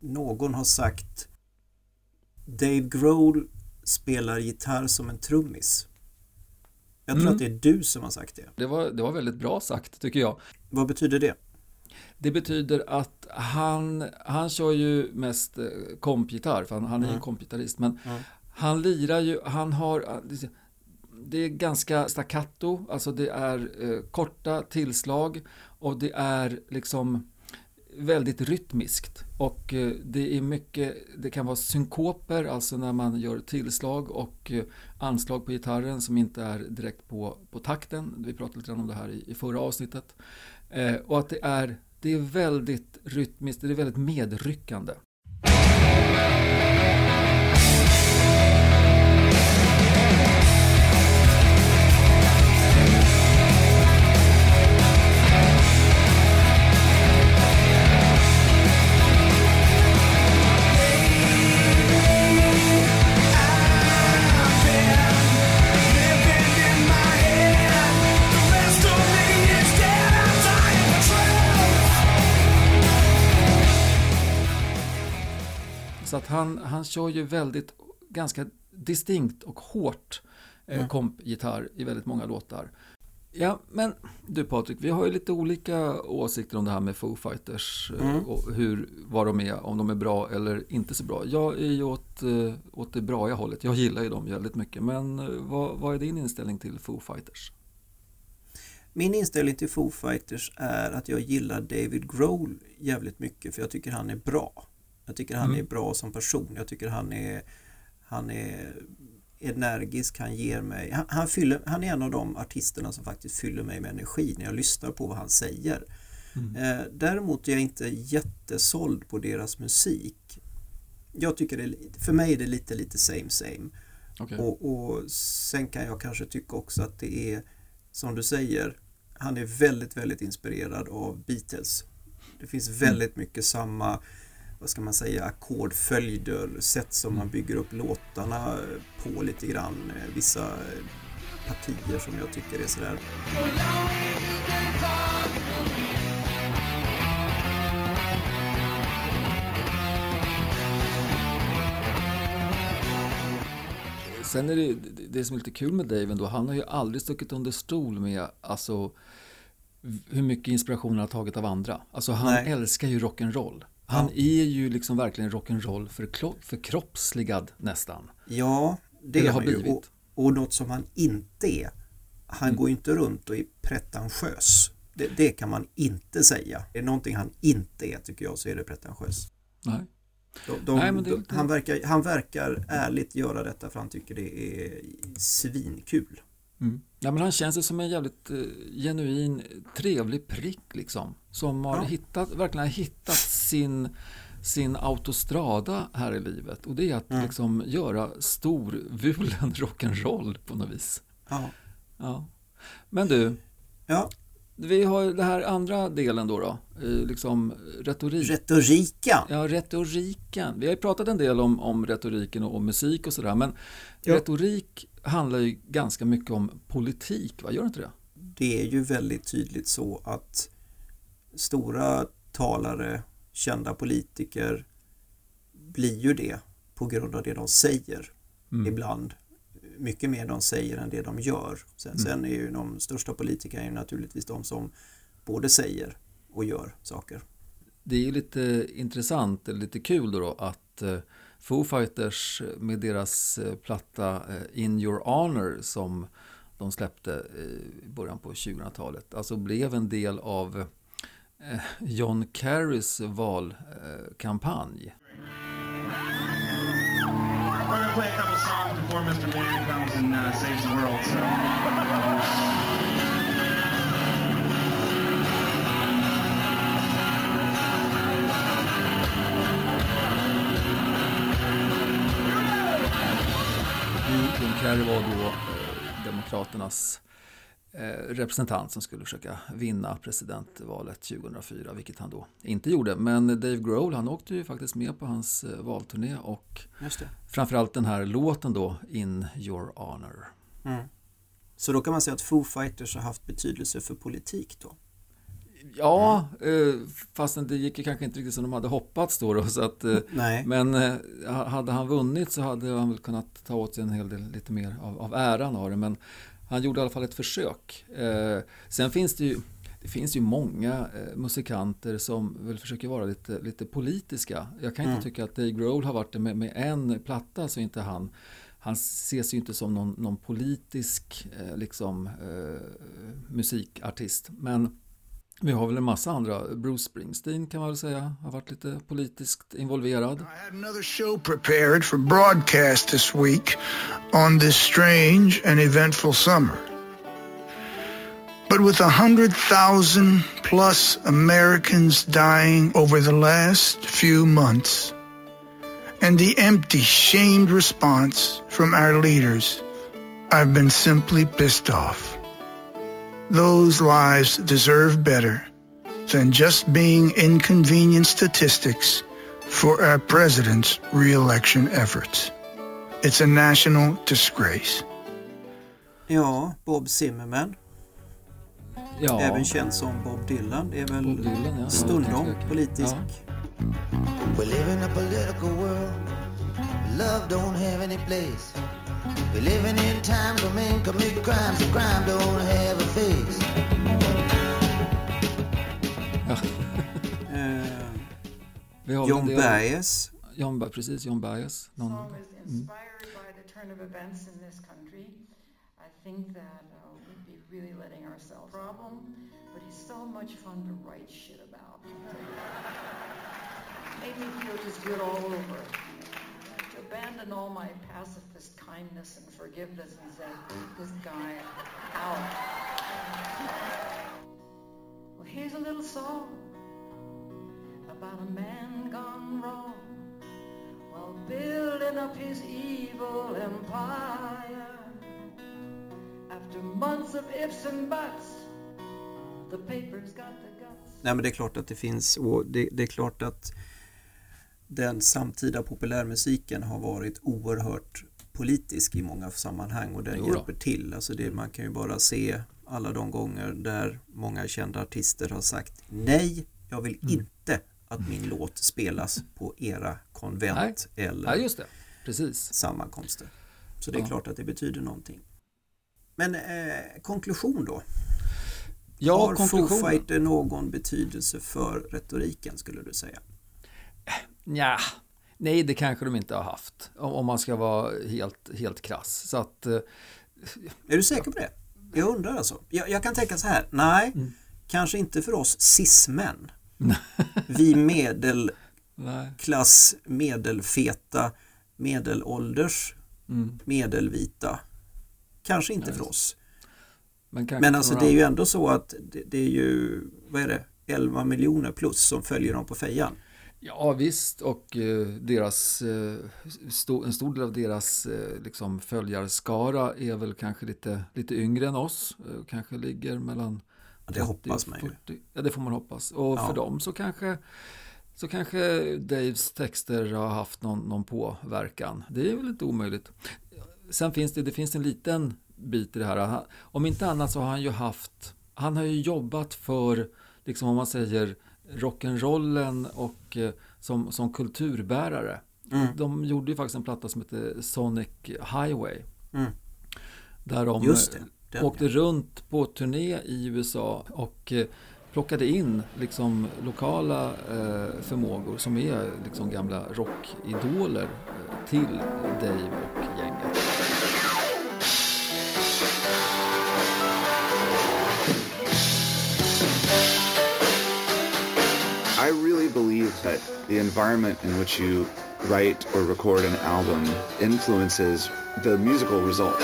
Speaker 2: Någon har sagt Dave Grohl spelar gitarr som en trummis. Jag tror
Speaker 1: Mm.
Speaker 2: att det är du som har sagt det.
Speaker 1: Det var, det var väldigt bra sagt tycker jag.
Speaker 2: Vad betyder det?
Speaker 1: Det betyder att han, han kör ju mest eh, kompgitarr, för han, han är ju
Speaker 2: Mm.
Speaker 1: kompgitarrist, men
Speaker 2: Mm.
Speaker 1: han lirar ju, han har, det är ganska staccato, alltså det är eh, korta tillslag och det är liksom väldigt rytmiskt och eh, det är mycket, det kan vara synkoper, alltså när man gör tillslag och eh, anslag på gitarren som inte är direkt på, på takten. Vi pratade lite grann om det här i, i förra avsnittet. Eh, och att det är, det är väldigt rytmiskt, det är väldigt medryckande. Han, han kör ju väldigt, ganska distinkt och hårt eh,
Speaker 2: Mm.
Speaker 1: kompgitarr i väldigt många låtar. Ja, men du Patrik, vi har ju lite olika åsikter om det här med Foo Fighters eh,
Speaker 2: Mm.
Speaker 1: och hur, vad de är, om de är bra eller inte så bra. Jag är ju åt, eh, åt det bra hållet, jag gillar ju dem väldigt mycket, men eh, vad, vad är din inställning till Foo Fighters?
Speaker 2: Min inställning till Foo Fighters är att jag gillar David Grohl jävligt mycket för jag tycker han är bra. Jag tycker han
Speaker 1: Mm.
Speaker 2: är bra som person. Jag tycker han är, han är energisk, han ger mig, han, han, fyller, han är en av de artisterna som faktiskt fyller mig med energi när jag lyssnar på vad han säger.
Speaker 1: Mm.
Speaker 2: Eh, däremot är jag inte jättesåld på deras musik. Jag tycker det, för mig är det lite, lite same same.
Speaker 1: Okej.
Speaker 2: Och, och sen kan jag kanske tycka också att det är, som du säger, han är väldigt, väldigt inspirerad av Beatles. Det finns väldigt mycket samma, vad ska man säga, ackordföljder, sätt som man bygger upp låtarna på lite grann. Eh, Vissa eh, partier som jag tycker är sådär
Speaker 1: Sen är det det- som är lite kul med Dave ändå, han har ju aldrig stuckit under stol med alltså, hur mycket inspiration han har tagit av andra. Alltså han
Speaker 2: Nej.
Speaker 1: älskar ju rock'n'roll. Han
Speaker 2: Ja.
Speaker 1: är ju liksom verkligen rock'n'roll för, förkroppsligad nästan.
Speaker 2: Ja, det
Speaker 1: Eller
Speaker 2: är
Speaker 1: har
Speaker 2: han ju. Och, och något som han inte är. Han
Speaker 1: Mm.
Speaker 2: går ju inte runt och är pretentiös. Det, det kan man inte säga. Är det någonting han inte är tycker jag så är det pretentiös.
Speaker 1: Nej.
Speaker 2: De, de,
Speaker 1: Nej, men det
Speaker 2: de, han, verkar, han verkar ärligt göra detta för han tycker det är svinkul.
Speaker 1: Mm. Ja, men han känns ju som en jävligt eh, genuin, trevlig prick liksom. Som har
Speaker 2: Ja.
Speaker 1: hittat, verkligen har hittat sin, sin autostrada här i livet. Och det är att
Speaker 2: Mm.
Speaker 1: liksom göra storvulen rock'n'roll på något vis.
Speaker 2: Ja.
Speaker 1: Ja. Men du,
Speaker 2: ja,
Speaker 1: vi har den här andra delen då, då eh, liksom retorik.
Speaker 2: retorika.
Speaker 1: Ja, retoriken. Vi har ju pratat en del om, om retoriken och, och musik och sådär, men
Speaker 2: Ja.
Speaker 1: retorik handlar ju ganska mycket om politik, va? Gör det inte det?
Speaker 2: Det är ju väldigt tydligt så att stora talare, kända politiker blir ju det på grund av det de säger
Speaker 1: Mm.
Speaker 2: ibland. Mycket mer de säger än det de gör. Sen,
Speaker 1: Mm.
Speaker 2: sen är ju de största politikerna ju naturligtvis de som både säger och gör saker.
Speaker 1: Det är ju lite intressant, eller lite kul då, då att eh, Foo Fighters med deras eh, platta eh, In Your Honor som de släppte i början på 2000-talet, alltså blev en del av John Kerrys valkampanj.
Speaker 10: We're gonna play a couple songs before Mr. Man comes and uh, saves the world. So.
Speaker 1: Kerry var då eh, Demokraternas representant som skulle försöka vinna presidentvalet 2004, vilket han då inte gjorde. Men Dave Grohl, han åkte ju faktiskt med på hans eh, valturné och framförallt den här låten då, In Your Honor.
Speaker 2: Mm. Så då kan man säga att Foo Fighters har haft betydelse för politik då?
Speaker 1: Ja, eh, fastän det gick ju kanske inte riktigt som de hade hoppats då. då så att, eh,
Speaker 2: Nej.
Speaker 1: Men eh, hade han vunnit så hade han väl kunnat ta åt sig en hel del lite mer av, av äran av det. Men han gjorde i alla fall ett försök. Eh, sen finns det ju det finns ju många eh, musikanter som väl försöker vara lite, lite politiska. Jag kan inte
Speaker 2: Mm.
Speaker 1: tycka att Dave Grohl har varit det med, med en platta så inte han han ses ju inte som någon, någon politisk eh, liksom, eh, musikartist. Men vi har väl en massa andra. Bruce Springsteen kan man väl säga har varit lite politiskt involverad.
Speaker 11: had another show prepared for broadcast this week on this strange and eventful summer. But with a hundred thousand plus Americans dying over the last few months, and the empty, shamed response from our leaders, I've been simply pissed off. Those lives deserve better than just being inconvenient statistics for our president's reelection efforts. It's a national disgrace.
Speaker 2: Ja, Bob Zimmerman.
Speaker 1: Ja.
Speaker 2: Även känd som Bob Dylan. Det är väl
Speaker 1: Dylan, ja.
Speaker 2: stundom
Speaker 1: Utan tvekan.
Speaker 2: politisk.
Speaker 12: We live in a political world. Love don't have any place. We living in times when men commit crimes and crime don't have a face.
Speaker 1: Vi har
Speaker 2: John
Speaker 1: väl det-
Speaker 2: Baez.
Speaker 1: John, precis, John Baez. Någon,
Speaker 13: song is
Speaker 1: mm.
Speaker 13: by the turn of events in this country. I think that uh, we'd be really letting ourselves problem, but he's so much fun to write shit about. Made me feel just good all over. Abandon all my pacifist kindness and forgiveness and say, this guy out. Well, here's a little song about a man gone wrong while building up his evil empire. After months of ifs and buts, the paper's got the guts.
Speaker 2: Nej men det är klart att det finns och det, det är klart att den samtida populärmusiken har varit oerhört politisk i många sammanhang och den hjälper till. Alltså det, man kan ju bara se alla de gånger där många kända artister har sagt nej, jag vill
Speaker 1: Mm.
Speaker 2: inte att min låt spelas på era konvent eller
Speaker 1: Ja, just det. Precis.
Speaker 2: sammankomster. Så det är
Speaker 1: Ja.
Speaker 2: klart att det betyder någonting. Men eh, konklusion då?
Speaker 1: Ja,
Speaker 2: har Foo. Fighter någon betydelse för retoriken skulle du säga?
Speaker 1: Ja, nej det kanske de inte har haft. Om, man ska vara helt, helt krass. Så att, eh,
Speaker 2: Är du säker på det? Jag undrar alltså. Jag, jag kan tänka så här, nej,
Speaker 1: Mm.
Speaker 2: kanske inte för oss cis-män. Vi medelklass, medelfeta, medelålders,
Speaker 1: Mm.
Speaker 2: medelvita. Kanske inte för oss.
Speaker 1: men,
Speaker 2: Men alltså det är ju ändå så att det, det är ju, vad är det, 11 miljoner plus som följer dem på fejan.
Speaker 1: Ja visst och eh, deras, eh, sto, en stor del av deras eh, liksom följarskara är väl kanske lite, lite yngre än oss. Eh, kanske ligger mellan
Speaker 2: Ja, det
Speaker 1: 30
Speaker 2: hoppas
Speaker 1: och
Speaker 2: man ju.
Speaker 1: 40. Ja det får man hoppas. Och
Speaker 2: Ja.
Speaker 1: för dem så kanske, så kanske Daves texter har haft någon, någon påverkan. Det är väl inte omöjligt. Sen finns det, det finns en liten bit i det här. Om inte annat så har han ju haft, han har ju jobbat för, liksom om man säger rock'n'rollen och eh, som, som kulturbärare.
Speaker 2: Mm.
Speaker 1: De gjorde ju faktiskt en platta som heter Sonic Highway.
Speaker 2: Mm.
Speaker 1: Där de
Speaker 2: Just det, den,
Speaker 1: åkte runt på turné i USA och eh, plockade in liksom lokala eh, förmågor som är liksom gamla rockidoler till Dave och gänget.
Speaker 14: I really believe that the environment in which you write or record an album influences the musical result.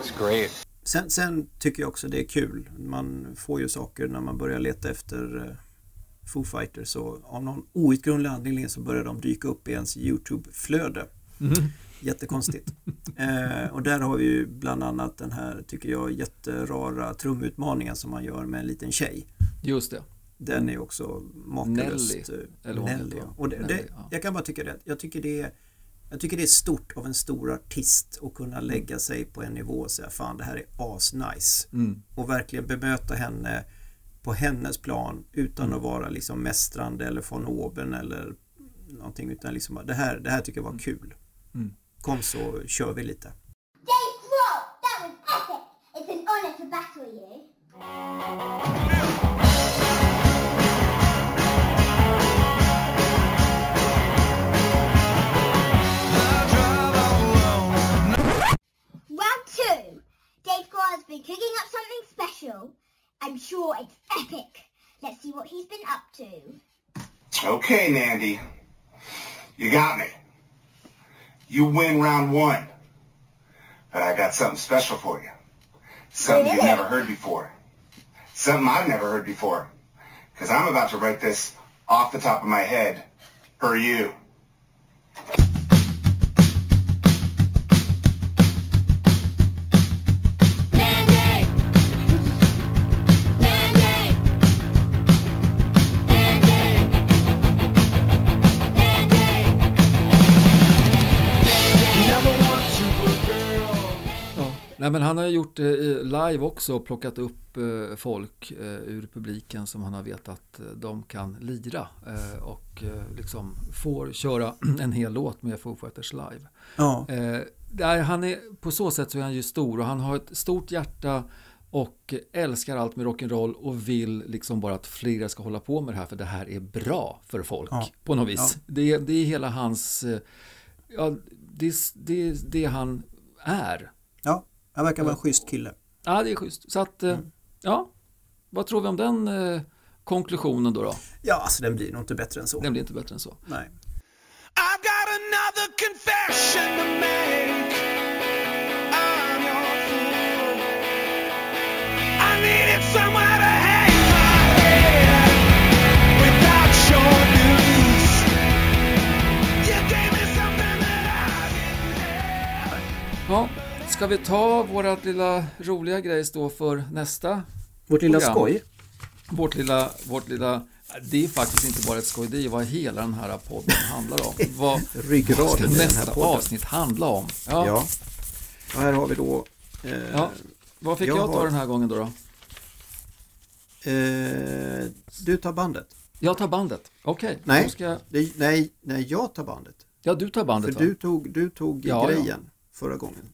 Speaker 2: It's great. Sen, sen tycker jag också det är kul. Man får ju saker när man börjar leta efter eh, Foo Fighters så av någon outgrundlig anledning så börjar de dyka upp i ens YouTube-flöde.
Speaker 1: Mhm.
Speaker 2: Jättekonstigt. eh, och där har vi ju bland annat den här, tycker jag, jätterara trumutmaningen som man gör med en liten tjej.
Speaker 1: Just det.
Speaker 2: Den är också makalöst.
Speaker 1: Nelly,
Speaker 2: eh,
Speaker 1: eller
Speaker 2: Nelly, ja. Och det,
Speaker 1: Nelly,
Speaker 2: det,
Speaker 1: ja.
Speaker 2: Jag kan bara tycka det. Jag tycker det är Jag tycker det är stort av en stor artist att kunna lägga sig på en nivå och säga fan det här är asnice.
Speaker 1: Mm.
Speaker 2: Och verkligen bemöta henne på hennes plan utan
Speaker 1: Mm.
Speaker 2: att vara liksom mästrande eller von oben eller någonting utan liksom det här, det här tycker jag var kul.
Speaker 1: Mm.
Speaker 2: Kom så kör vi lite.
Speaker 15: Dave Grohl, that was epic! It's an honor to battle you. Round two. Dave Grohl has been cooking up something special. I'm sure it's epic. Let's see what he's been up to.
Speaker 16: Okay, Nandy. You got me. You win round one. But I got something special for you. Something you've never heard before. Something I've never heard before. Because I'm about to write this off the top of my head for you.
Speaker 1: Men han har gjort det eh, live också och plockat upp eh, folk eh, ur publiken som han har vetat eh, de kan lira och liksom får köra en hel låt med Foo Fighters live.
Speaker 2: Ja.
Speaker 1: Där han är, på så sätt så är han ju stor och han har ett stort hjärta och älskar allt med rock'n'roll och vill liksom bara att fler ska hålla på med det här för det här är bra för folk
Speaker 2: Ja.
Speaker 1: på något vis.
Speaker 2: Ja.
Speaker 1: Det, är- det är hela hans, ja, det, är- det, det han är.
Speaker 2: Ja, han verkar vara en schysst kille.
Speaker 1: Ja, det är schysst. Så att, eh, ja, vad tror vi om den eh, konklusionen då? då?
Speaker 2: Ja, alltså den blir nog inte bättre än så.
Speaker 1: Den blir inte bättre än så.
Speaker 2: Nej.
Speaker 7: I've got another confession to make. I'm your fool. I needed somewhere to hang my head without your news. You gave me something that I
Speaker 1: Ja, ska vi ta vårat lilla roliga grej då för nästa
Speaker 2: Vårt lilla
Speaker 1: program?
Speaker 2: skoj.
Speaker 1: Vårt lilla, vårt lilla, det är faktiskt inte bara ett skoj, det är vad hela den här podden handlar om. Vad
Speaker 2: Ryggraden i den här
Speaker 1: nästa avsnitt handla om?
Speaker 2: Ja. ja. Och här har vi då... Eh,
Speaker 1: Ja. Vad fick jag, ta
Speaker 2: har-
Speaker 1: den här gången då? då?
Speaker 2: Eh, du tar bandet.
Speaker 1: Jag tar bandet, okej.
Speaker 2: Nej,
Speaker 1: Då ska jag...
Speaker 2: nej, nej, jag tar bandet.
Speaker 1: Ja, du tar bandet
Speaker 2: För
Speaker 1: va?
Speaker 2: du tog, du tog
Speaker 1: Ja,
Speaker 2: grejen
Speaker 1: ja.
Speaker 2: förra gången.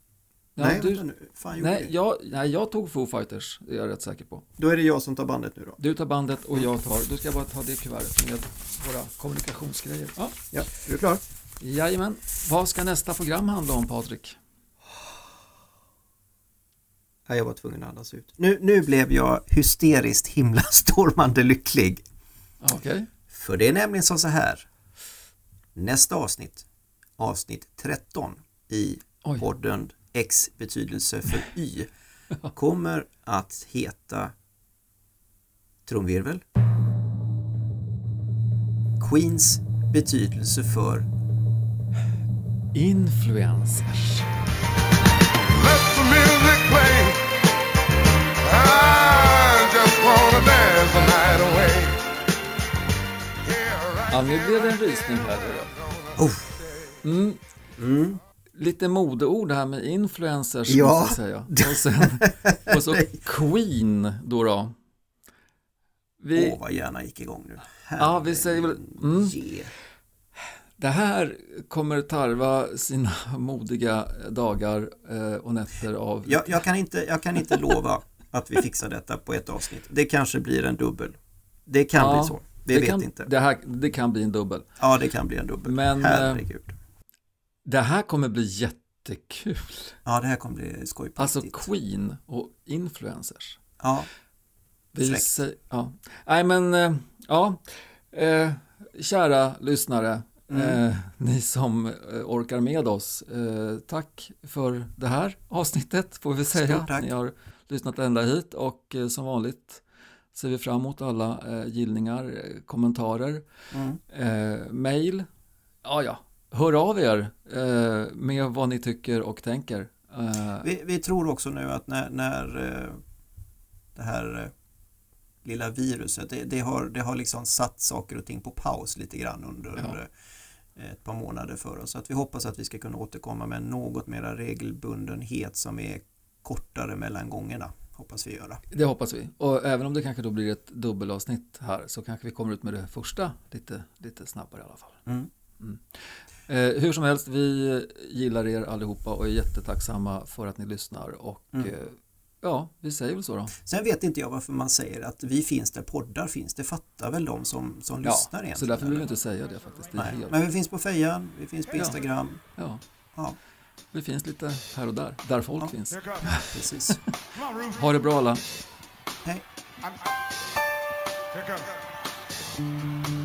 Speaker 2: Nej,
Speaker 1: du-
Speaker 2: nu. Fan,
Speaker 1: Nej jag, nej, jag tog Foo Fighters, det är jag rätt säker på.
Speaker 2: Då är det jag som tar bandet nu då.
Speaker 1: Du tar bandet och jag tar, då ska jag bara ta det kuvertet med våra kommunikationsgrejer. Ja.
Speaker 2: Ja, är du klar?
Speaker 1: Jajamän. Vad ska nästa program handla om Patrik?
Speaker 2: Jag var tvungen att andas ut. Nu, nu blev jag hysteriskt himlastormande lycklig.
Speaker 1: Okej.
Speaker 2: För det är nämligen så här. Nästa avsnitt, avsnitt 13 i podden X betydelse för Y kommer att heta trumvirvel Queens betydelse för
Speaker 1: Influencers. Ja, nu blev det en rysning här. då. Mm. Lite modeord här med influencers
Speaker 2: Ja.
Speaker 1: måste jag säga. Och, sen, och så Queen då. då. Vi,
Speaker 2: Åh, vad gärna gick igång nu.
Speaker 1: ja, vi säger väl... Mm.
Speaker 2: Yeah.
Speaker 1: Det här kommer tarva sina modiga dagar eh, och nätter av...
Speaker 2: Jag, jag, kan inte, jag kan inte lova att vi fixar detta på ett avsnitt. Det kanske blir en dubbel. Det kan
Speaker 1: Ja,
Speaker 2: bli så. Vi vet
Speaker 1: kan,
Speaker 2: inte.
Speaker 1: Det, här, det kan bli en dubbel.
Speaker 2: Ja, det kan bli en dubbel.
Speaker 1: Men eh,
Speaker 2: Herregud.
Speaker 1: Det här kommer bli jättekul.
Speaker 2: Ja, det här kommer bli skoj
Speaker 1: Alltså. Queen och influencers.
Speaker 2: Ja.
Speaker 1: Vi
Speaker 2: Fräckt.
Speaker 1: sä- ja. Nej men, eh, ja. Eh, kära lyssnare.
Speaker 2: Mm.
Speaker 1: Eh, ni som eh, orkar med oss. Eh, tack för det här avsnittet får vi säga.
Speaker 2: Stort tack.
Speaker 1: Ni har lyssnat ända hit och eh, som vanligt ser vi fram emot alla gillningar, kommentarer,
Speaker 2: Mm.
Speaker 1: mail. Ja, ja. Hör av er eh, med vad ni tycker och tänker. Eh,
Speaker 2: Vi, vi tror också nu att när, när eh, det här eh, lilla viruset, det, det, har, det har liksom satt saker och ting på paus lite grann under
Speaker 1: Ja.
Speaker 2: ett par månader för oss. Så att vi hoppas att vi ska kunna återkomma med något mera regelbundenhet som är kortare mellan gångerna. Hoppas vi göra.
Speaker 1: Det hoppas vi. Och även om det kanske då blir ett dubbelavsnitt här så kanske vi kommer ut med det första lite, lite snabbare i alla fall.
Speaker 2: Mm.
Speaker 1: Mm. Eh, hur som helst, vi gillar er allihopa och är jättetacksamma för att ni lyssnar. Och
Speaker 2: Mm.
Speaker 1: eh, ja, vi säger väl så då.
Speaker 2: Sen vet inte jag varför man säger att vi finns där poddar finns. Det fattar väl de som, som
Speaker 1: Ja,
Speaker 2: lyssnar
Speaker 1: så
Speaker 2: egentligen.
Speaker 1: därför vill vi inte säga det faktiskt. Det
Speaker 2: Nej.
Speaker 1: helt-
Speaker 2: Men vi finns på Fejan, vi finns på
Speaker 1: Ja.
Speaker 2: Instagram.
Speaker 1: Ja.
Speaker 2: Ja.
Speaker 1: Det finns lite här och där, där folk
Speaker 2: Ja.
Speaker 1: finns.
Speaker 2: Precis.
Speaker 1: Ha det bra alla.
Speaker 2: Hej.
Speaker 4: Here comes.